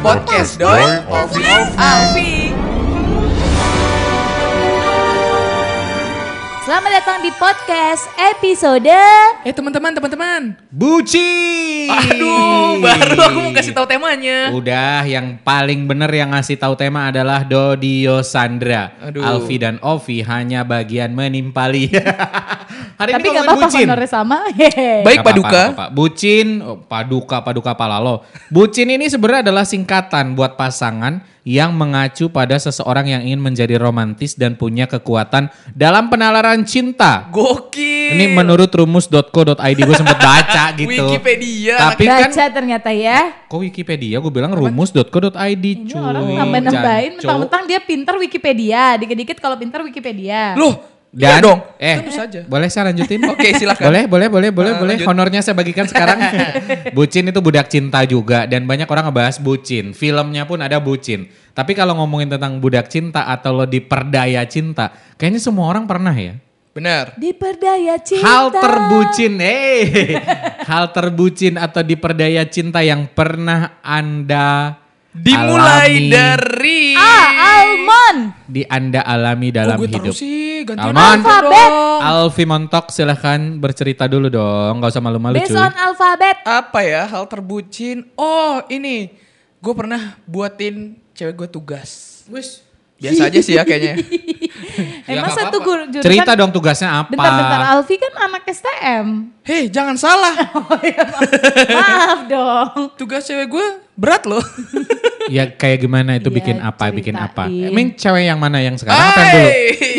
Podcast Doi Ovi Alfi. Selamat datang di podcast episode Eh teman-teman, teman-teman. Buci. Aduh, baru aku mau kasih tahu temanya. Udah, yang paling bener yang ngasih tahu tema adalah Dodio Sandra. Aduh. Alfi dan Ovi hanya bagian menimpali. Hari Tapi ini gak apa-apa bucin. honornya sama. Hehe. Baik Paduka. gak apa-apa. Bucin, oh, paduka, paduka pala lo. Bucin ini sebenarnya adalah singkatan buat pasangan yang mengacu pada seseorang yang ingin menjadi romantis dan punya kekuatan dalam penalaran cinta. Gokil. Ini menurut rumus.co.id gue sempet baca gitu. Wikipedia. Tapi kan Baca ternyata ya. kok Wikipedia gue bilang rumus.co.id Ini cuy. orang nambah-nambahin. Mentang-mentang dia pinter Wikipedia. Dikit-dikit kalau pinter Wikipedia. Loh, iya Dan, dong. Eh, Tentu saja. boleh saya lanjutin? Oke, silakan. Boleh, boleh, boleh, boleh, Ah, boleh. lanjut. Honornya saya bagikan sekarang. bucin itu budak cinta juga dan banyak orang ngebahas bucin. Filmnya pun ada bucin. Tapi kalau ngomongin tentang budak cinta atau lo diperdaya cinta, kayaknya semua orang pernah ya. Benar. Diperdaya cinta. Hal terbucin, eh, hal terbucin atau diperdaya cinta yang pernah anda Dimulai alami, dari Ah, almond. di anda alami dalam Oh, gue hidup. terus sih ganti Almond. Alfabet. Alfi Montok silahkan bercerita dulu dong, nggak usah malu-malu cuy. on alfabet. Apa ya hal terbucin? Oh ini, gue pernah buatin cewek gue tugas. Wis. Biasa aja sih ya kayaknya. Emang nggak satu guru jurusan. Cerita dong tugasnya apa? Bentar-bentar, Alfi kan anak STM. Hei jangan salah, Maaf dong. tugas cewek gue berat loh. Ya kayak gimana itu Iya, bikin apa, bikin apa? ceritain. Emang cewek yang mana yang sekarang apa yang dulu?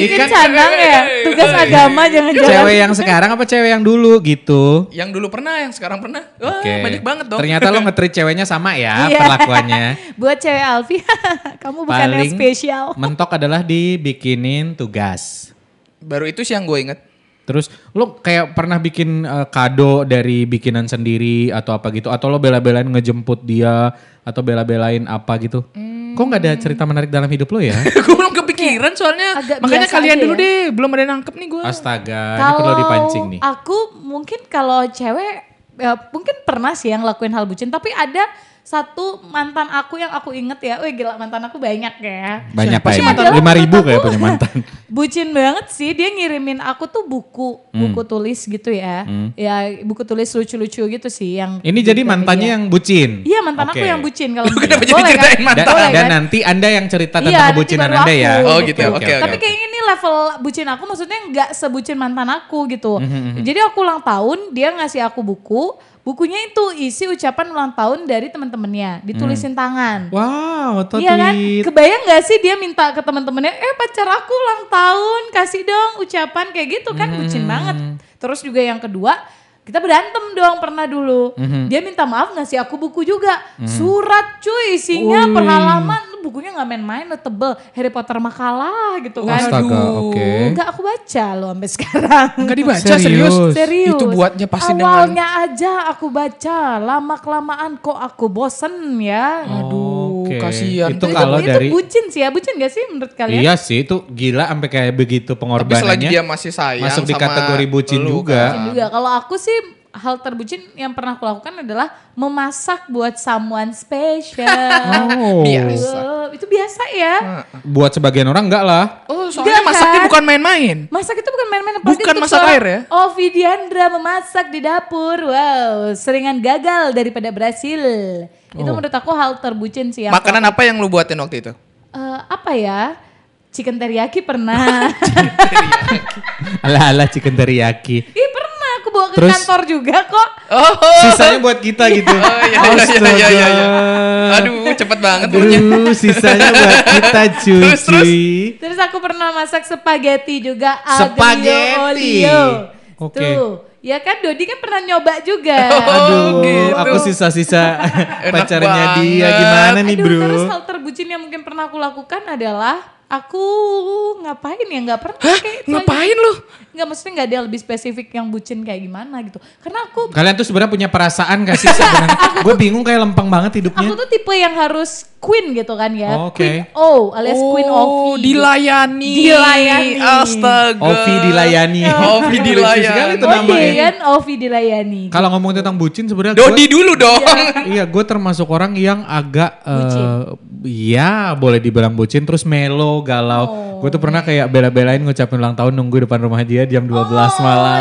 Ikan canang ya. Tugas agama jangan-jangan. cewek yang sekarang apa cewek yang dulu gitu? Yang dulu pernah, yang sekarang pernah. Wah Oke. banyak banget dong. Ternyata lo nge-treat ceweknya sama ya Iya. perlakuannya. Buat cewek Alfi, kamu bukan yang spesial. mentok adalah dibikinin tugas. Baru itu sih yang gue inget. Terus lo kayak pernah bikin eh, kado dari bikinan sendiri atau apa gitu? Atau lo bela-belain ngejemput dia atau bela-belain apa gitu? Hmm. Kok nggak ada cerita menarik dalam hidup lo ya? gue belum kepikiran soalnya. agak Makanya kalian dulu ya. deh, belum ada nangkep nih gue. Astaga, ini perlu dipancing nih. aku mungkin kalau cewek ya, mungkin pernah sih yang ngelakuin hal bucin, tapi ada satu mantan aku yang aku inget ya, wih gila mantan aku banyak ya. Banyak Siapa sih kayak mantan mantan lima ribu kayak punya mantan. Bucin banget sih, dia ngirimin aku tuh buku, buku tulis gitu ya. Ya buku tulis lucu-lucu gitu sih yang Ini jadi mantannya dia. yang bucin. Iya mantan aku Oke. yang bucin kalau Lu kenapa jadi Boleh kan? ceritain mantan? Dan, Boleh dan kan? nanti anda yang cerita Iya, tentang nanti kebucinan anda ya. aku. Oh, gitu. Oke, oke. Tapi kayak ini level bucin aku maksudnya nggak sebucin mantan aku gitu. Mhm, Jadi aku ulang tahun, dia ngasih aku buku. Bukunya itu isi ucapan ulang tahun dari teman-temannya, ditulisin tangan. Wow, totally. Iya kan? Kebayang gak sih dia minta ke teman-temannya, eh pacar aku ulang tahun, kasih dong ucapan kayak gitu kan, bucin banget. Terus juga yang kedua, kita berantem dong pernah dulu. Dia minta maaf ngasih aku buku juga, surat cuy, isinya perhalaman, bukunya nggak main-main, lo tebel, Harry Potter makalah gitu kan. Astaga, Aduh. oke. Enggak aku baca loh sampai sekarang. Enggak dibaca Serius? serius. Serius. Itu buatnya pasti dengan Awalnya aja aku baca, lama kelamaan kok aku bosen ya. Aduh. Oke. kasihan. Itu itu, kalau itu dari bucin sih ya, bucin gak sih menurut kalian? Iya sih, itu gila sampai kayak begitu Tapi selagi pengorbanannya. dia masih sayang masuk di kategori bucin lu juga. kan. juga. Kalau aku sih hal terbucin yang pernah aku lakukan adalah memasak buat someone special. Oh. Biasa. Wow, itu biasa ya. Buat sebagian orang enggak lah. Oh, soalnya Enggak, masaknya kan? bukan main-main. Masak itu bukan main-main. Bukan masak air ya? Ovi Diandra memasak di dapur. Wow, seringan gagal daripada berhasil. Itu Oh. menurut aku hal terbucin sih. aku Makanan apa yang lu buatin waktu itu? Eh, apa ya? Chicken teriyaki pernah. Ala-ala chicken teriyaki. Ih aku bawa ke Terus? kantor juga kok. Oh, Sisanya buat kita gitu. Oh, iya, iya, iya, iya, iya, iya. Aduh cepet banget punya. Aduh, sisanya buat kita cuy. Terus, terus? Terus aku pernah masak spaghetti juga. Spaghetti. aglio olio. Oke. Tuh. Ya kan Dodi kan pernah nyoba juga. Aduh, gitu. aku sisa-sisa pacarnya dia banget. gimana nih Aduh, bro? terus hal terbucin yang mungkin pernah aku lakukan adalah aku ngapain ya nggak pernah Hah? kayak Ngapain lu? Nggak maksudnya nggak ada yang lebih spesifik yang bucin kayak gimana gitu. Karena aku Kalian tuh sebenarnya punya perasaan gak sih sebenarnya? Gue bingung kayak lempeng banget hidupnya. aku tuh tipe yang harus Queen gitu kan ya. Oh, oke. Queen O alias Queen Oh, Ovi. dilayani. Dilayani. Astaga. Ovi dilayani. Ovi Lucu dilayani. sekali itu Oh namanya. iya kan Ovi dilayani. Kalau ngomong tentang bucin sebenarnya Dodi gua- dulu dong. Iya, gue termasuk orang yang agak eh, Bucin. ya boleh dibilang bucin terus melo, galau. Oh. Gue tuh pernah kayak bela-belain ngucapin ulang tahun nunggu depan rumah dia jam 12 malam.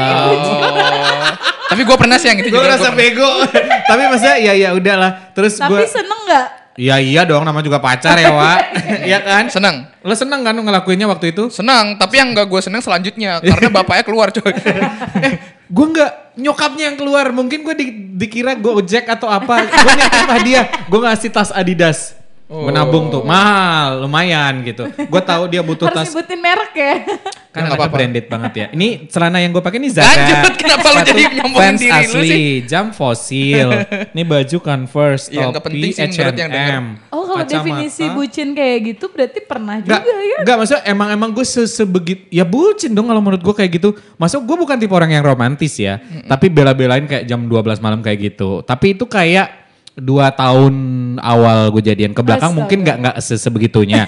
Tapi gue pernah sih yang itu gue juga. rasa gua bego. Tapi maksudnya ya ya udahlah. Terus Tapi gue seneng nggak? Iya iya dong nama juga pacar ya, Wak. Iya kan? Seneng. Lo seneng kan ngelakuinnya waktu itu? Senang, tapi yang gak gue seneng selanjutnya karena bapaknya keluar coy. eh, gue nggak nyokapnya yang keluar. Mungkin gue di, dikira gue ojek atau apa. Gue nitip hadiah. Gue ngasih tas Adidas. Gue nabung tuh mahal, lumayan gitu. Gue tahu dia butuh Harus tas nyebutin merek ya. kan anaknya apa-apa. branded banget ya. Ini celana yang gue pakai ini Zara. Lanjut, kenapa lu jadi nyombongin diri lu asli, sih? jam fosil. ini baju Converse, nggak topi penting sih menurut yang denger. H&M. Oh kalau definisi bucin kayak gitu berarti pernah Enggak, juga ya. enggak maksudnya emang emang gue se sebegitu ya bucin dong kalau menurut gue kayak gitu. Masuk gue bukan tipe orang yang romantis ya, tapi bela-belain kayak jam 12 malam kayak gitu. Tapi itu kayak dua tahun awal gue jadian. Ke belakang Astaga. mungkin nggak nggak se sebegitunya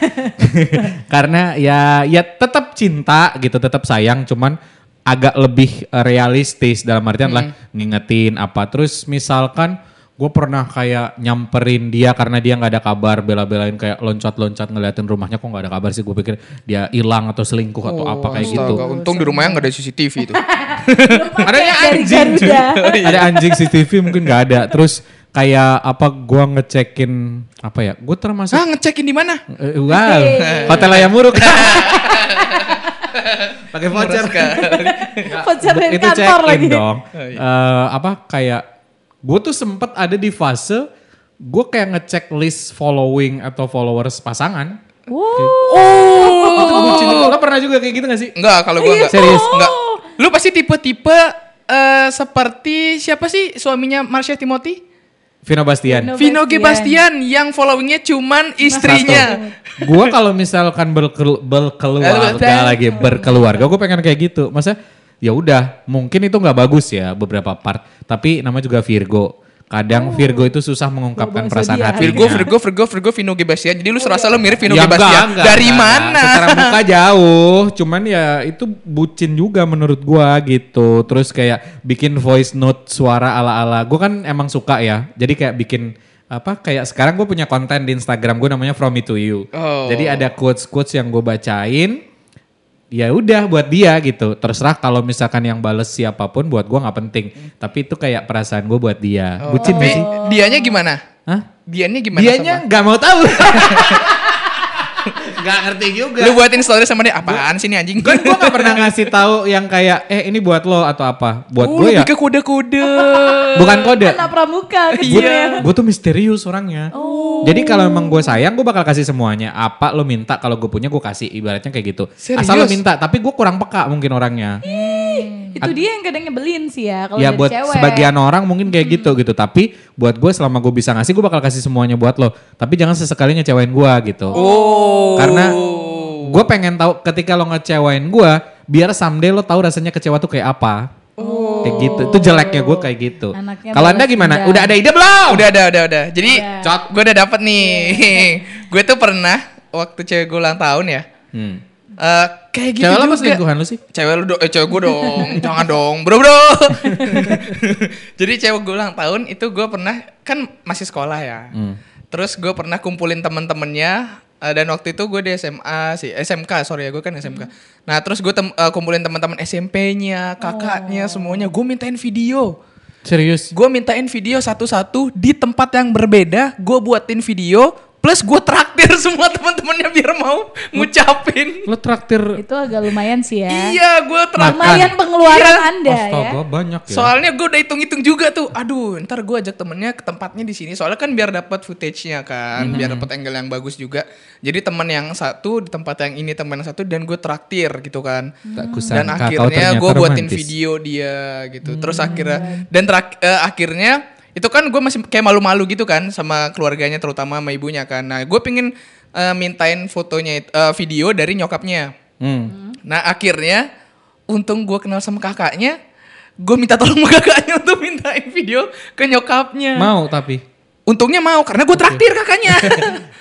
karena ya ya tetap cinta gitu tetap sayang. Cuman agak lebih eh, realistis dalam artian lah ngingetin apa. Terus misalkan gue pernah kayak nyamperin dia karena dia nggak ada kabar bela-belain kayak loncat-loncat ngeliatin rumahnya kok nggak ada kabar sih? Gue pikir dia hilang atau selingkuh atau apa kayak gitu. Astaga, untung di rumahnya gak ada CCTV itu. adanya Dari anjing. Ada anjing CCTV mungkin nggak ada. Terus kayak apa gue ngecekin apa ya gue termasuk ah ngecekin di mana? Eh, wow hotel ayam muruk pakai voucher Voucher dari itu kantor lagi. dong Eh, apa kayak gue tuh sempet ada di fase gue kayak ngecek list following atau followers pasangan Wow. itu bucin juga. lo pernah juga kayak gitu gak sih Enggak, kalau gue Iya, enggak. Serius? Enggak. Lu pasti tipe-tipe eh, seperti siapa sih suaminya Marsha Timothy? Vino Bastian. Vino Vino G. Bastian. Bastian. yang followingnya cuman istrinya. gue kalau misalkan berkel- berkeluarga lagi berkeluarga gue pengen kayak gitu. Masa ya udah mungkin itu nggak bagus ya beberapa part. Tapi nama juga Virgo kadang Virgo itu susah mengungkapkan Bawa perasaan hatinya Virgo, Virgo, Virgo, Virgo, Vino G. Bastian. Jadi lu serasa lu mirip Vino Ya G. Bastian. Dari enggak, mana? enggak. Secara muka jauh, cuman ya itu bucin juga menurut gua gitu. Terus kayak bikin voice note suara ala-ala. Gua kan emang suka ya. Jadi kayak bikin apa kayak sekarang gue punya konten di Instagram gue namanya From Me to You. Oh. Jadi ada quotes quotes yang gue bacain. Ya udah buat dia gitu. Terserah kalau misalkan yang bales siapa pun buat gua nggak penting. Tapi itu kayak perasaan gue buat dia. Bucin Tapi gak sih? dianya gimana? Hah? Dianya gimana Dianya nggak mau tahu. Gak ngerti juga. Lu buatin story sama dia, apaan sih ini anjing? Kan gue gak pernah ngasih tahu yang kayak eh ini buat lo atau apa. Buat Oh, gue ya lebih ke kode-kode. bukan kode. Anak pramuka Gue kecilnya. gue tuh misterius orangnya. Jadi kalau emang gue sayang gue bakal kasih semuanya. Apa lo minta kalau gue punya gue kasih ibaratnya kayak gitu. Serius? Asal lo minta tapi gue kurang peka mungkin orangnya. Itu dia yang kadang nyebelin sih ya kalau ya dari buat cewek. sebagian orang mungkin kayak gitu gitu. Tapi buat gue selama gue bisa ngasih gue bakal kasih semuanya buat lo. Tapi jangan sesekali ngecewain gue gitu. Oh. Karena gue pengen tahu ketika lo ngecewain gue, biar someday lo tahu rasanya kecewa tuh kayak apa. Kayak gitu. Itu jeleknya gue kayak gitu. Anaknya Kalau anda gimana? dendam. Udah ada ide belum? Udah, udah, udah, udah. Jadi, cot, gue udah dapet nih. gue tuh pernah waktu cewek gue ulang tahun ya. Hmm. Eh, kayak gitu Cewek juga. selingkuhan lu sih? Cewek lu do eh cewek gue dong. Jangan dong, bro bro. Jadi cewek gue ulang tahun itu gue pernah kan masih sekolah ya. Hmm. Terus gue pernah kumpulin temen-temennya eh, dan waktu itu gue di SMA sih SMK sorry ya gue kan SMK. Nah terus gue tem- eh, kumpulin teman-teman SMP-nya, kakaknya semuanya. Gue mintain video. Serius? Gue mintain video satu-satu di tempat yang berbeda. Gue buatin video. Plus gue traktir semua teman-temannya biar mau ngucapin. Lo traktir Itu agak lumayan sih ya. Iya, gue traktir. Lumayan pengeluaran Iya. Anda ya. Astaga banyak ya. Soalnya gue udah hitung-hitung juga tuh. Aduh, ntar gue ajak temennya ke tempatnya di sini. Soalnya kan biar dapat footage-nya kan, biar dapat angle yang bagus juga. Jadi teman yang satu di tempat yang ini teman yang satu dan gue traktir gitu kan. Tak Dan akhirnya gue buatin romantis. video dia gitu. Terus akhirnya dan terak- eh, akhirnya itu kan gue masih kayak malu-malu gitu kan sama keluarganya terutama sama ibunya kan. Nah gue pengen eh, mintain fotonya eh, video dari nyokapnya. Hmm. Nah akhirnya untung gue kenal sama kakaknya, gue minta tolong sama kakaknya untuk mintain video ke nyokapnya. Mau tapi. Untungnya mau karena gue traktir kakaknya.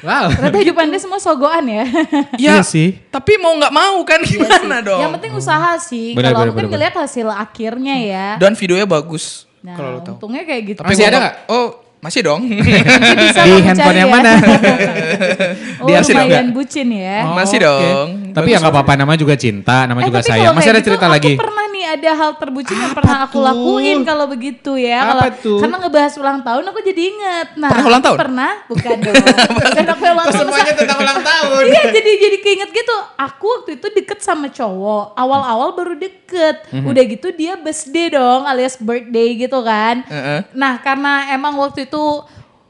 Wow. Ternyata hidup anda semua sogoan ya. Ya, Iya sih. Tapi mau nggak mau kan gimana dong? Yang penting usaha sih. Kalau mungkin benar, ngeliat hasil akhirnya ya. Dan videonya bagus. Nah, kalau lo tahu. untungnya kayak gitu. Masih gua ada nggak- Oh, masih dong. Bisa Di handphone yang ya. mana? oh, Di lumayan enggak? bucin ya. Masih Oke. dong. Tapi ya nggak apa-apa, nama juga cinta, nama Eh, juga tapi sayang. Masih ada gitu, cerita aku lagi. pernah nih ada hal terbucin yang pernah aku tuh? lakuin kalau begitu ya. Apa Kalau tuh? karena ngebahas ulang tahun aku jadi inget. Nah, Pernah ulang tahun? Pernah, bukan dong. bukan aku ulang tahun. masa- tentang ulang tahun. Iya jadi jadi keinget gitu. Aku waktu itu deket sama cowok. Awal-awal baru deket. Mhm. Udah gitu dia birthday dong alias birthday gitu kan. Nah karena emang waktu itu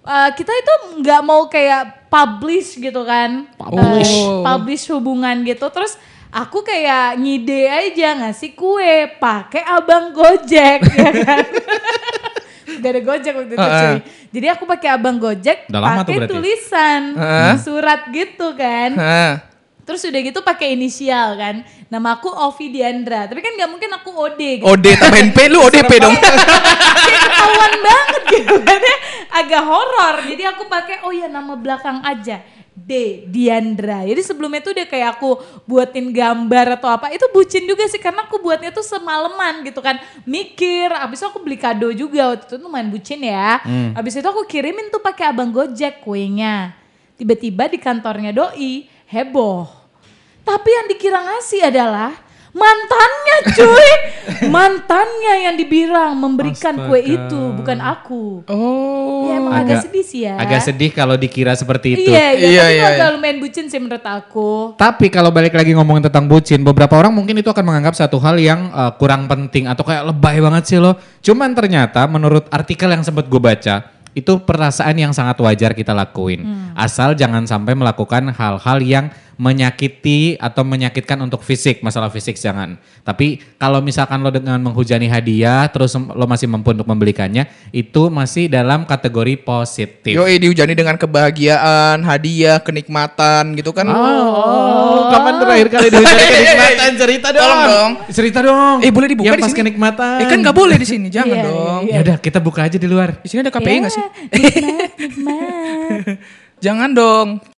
uh, kita itu nggak mau kayak publish gitu kan. Publish. Uh, publish hubungan gitu. Terus aku kayak ngide aja ngasih kue pakai abang Gojek ya kan. Gak ada Gojek waktu itu Heeh. cuy. Jadi aku pakai abang Gojek pakai tulisan Heeh. surat gitu kan. Hah. Terus udah gitu pakai inisial kan. Nama aku Ovi Diandra. Tapi kan nggak mungkin aku Ode gitu. OD tambahin P lu ODP dong. Kayak ketahuan banget gitu kan ya. Agak horor. Jadi aku pakai oh ya nama belakang aja. D Diandra. Jadi sebelumnya tuh udah kayak aku buatin gambar atau apa. Itu bucin juga sih karena aku buatnya tuh semalaman gitu kan. Mikir, abis itu aku beli kado juga waktu itu lumayan bucin ya. Abis itu aku kirimin tuh pakai abang Gojek kuenya. Tiba-tiba di kantornya doi heboh. Tapi yang dikira ngasih adalah mantannya cuy. mantannya yang dibilang memberikan kue Astaga. itu, bukan aku. Oh. Ya emang agak, sedih sih ya. Agak sedih kalau dikira seperti itu. Iya, iya, Iya, iya, itu agak iya. lumayan bucin sih menurut aku. Tapi kalau balik lagi ngomongin tentang bucin, beberapa orang mungkin itu akan menganggap satu hal yang uh, kurang penting atau kayak lebay banget sih lo. Cuman ternyata menurut artikel yang sempat gue baca, itu perasaan yang sangat wajar kita lakuin. Asal jangan sampai melakukan hal-hal yang menyakiti atau menyakitkan untuk fisik, masalah fisik jangan. Tapi kalau misalkan lo dengan menghujani hadiah, terus lo masih mampu untuk membelikannya, itu masih dalam kategori positif. Yoi dihujani dengan kebahagiaan, hadiah, kenikmatan gitu kan. Oh, kapan terakhir kali dihujani kenikmatan? Cerita dong. Tolong dong. Cerita dong. Eh boleh dibuka Yang di pas sini? kenikmatan. Eh kan nggak boleh di sini, jangan Iya, dong. iya, Ya udah, kita buka aja di luar. Di sini ada KPI nggak sih? Ya, nikmat, nikmat. Jangan dong.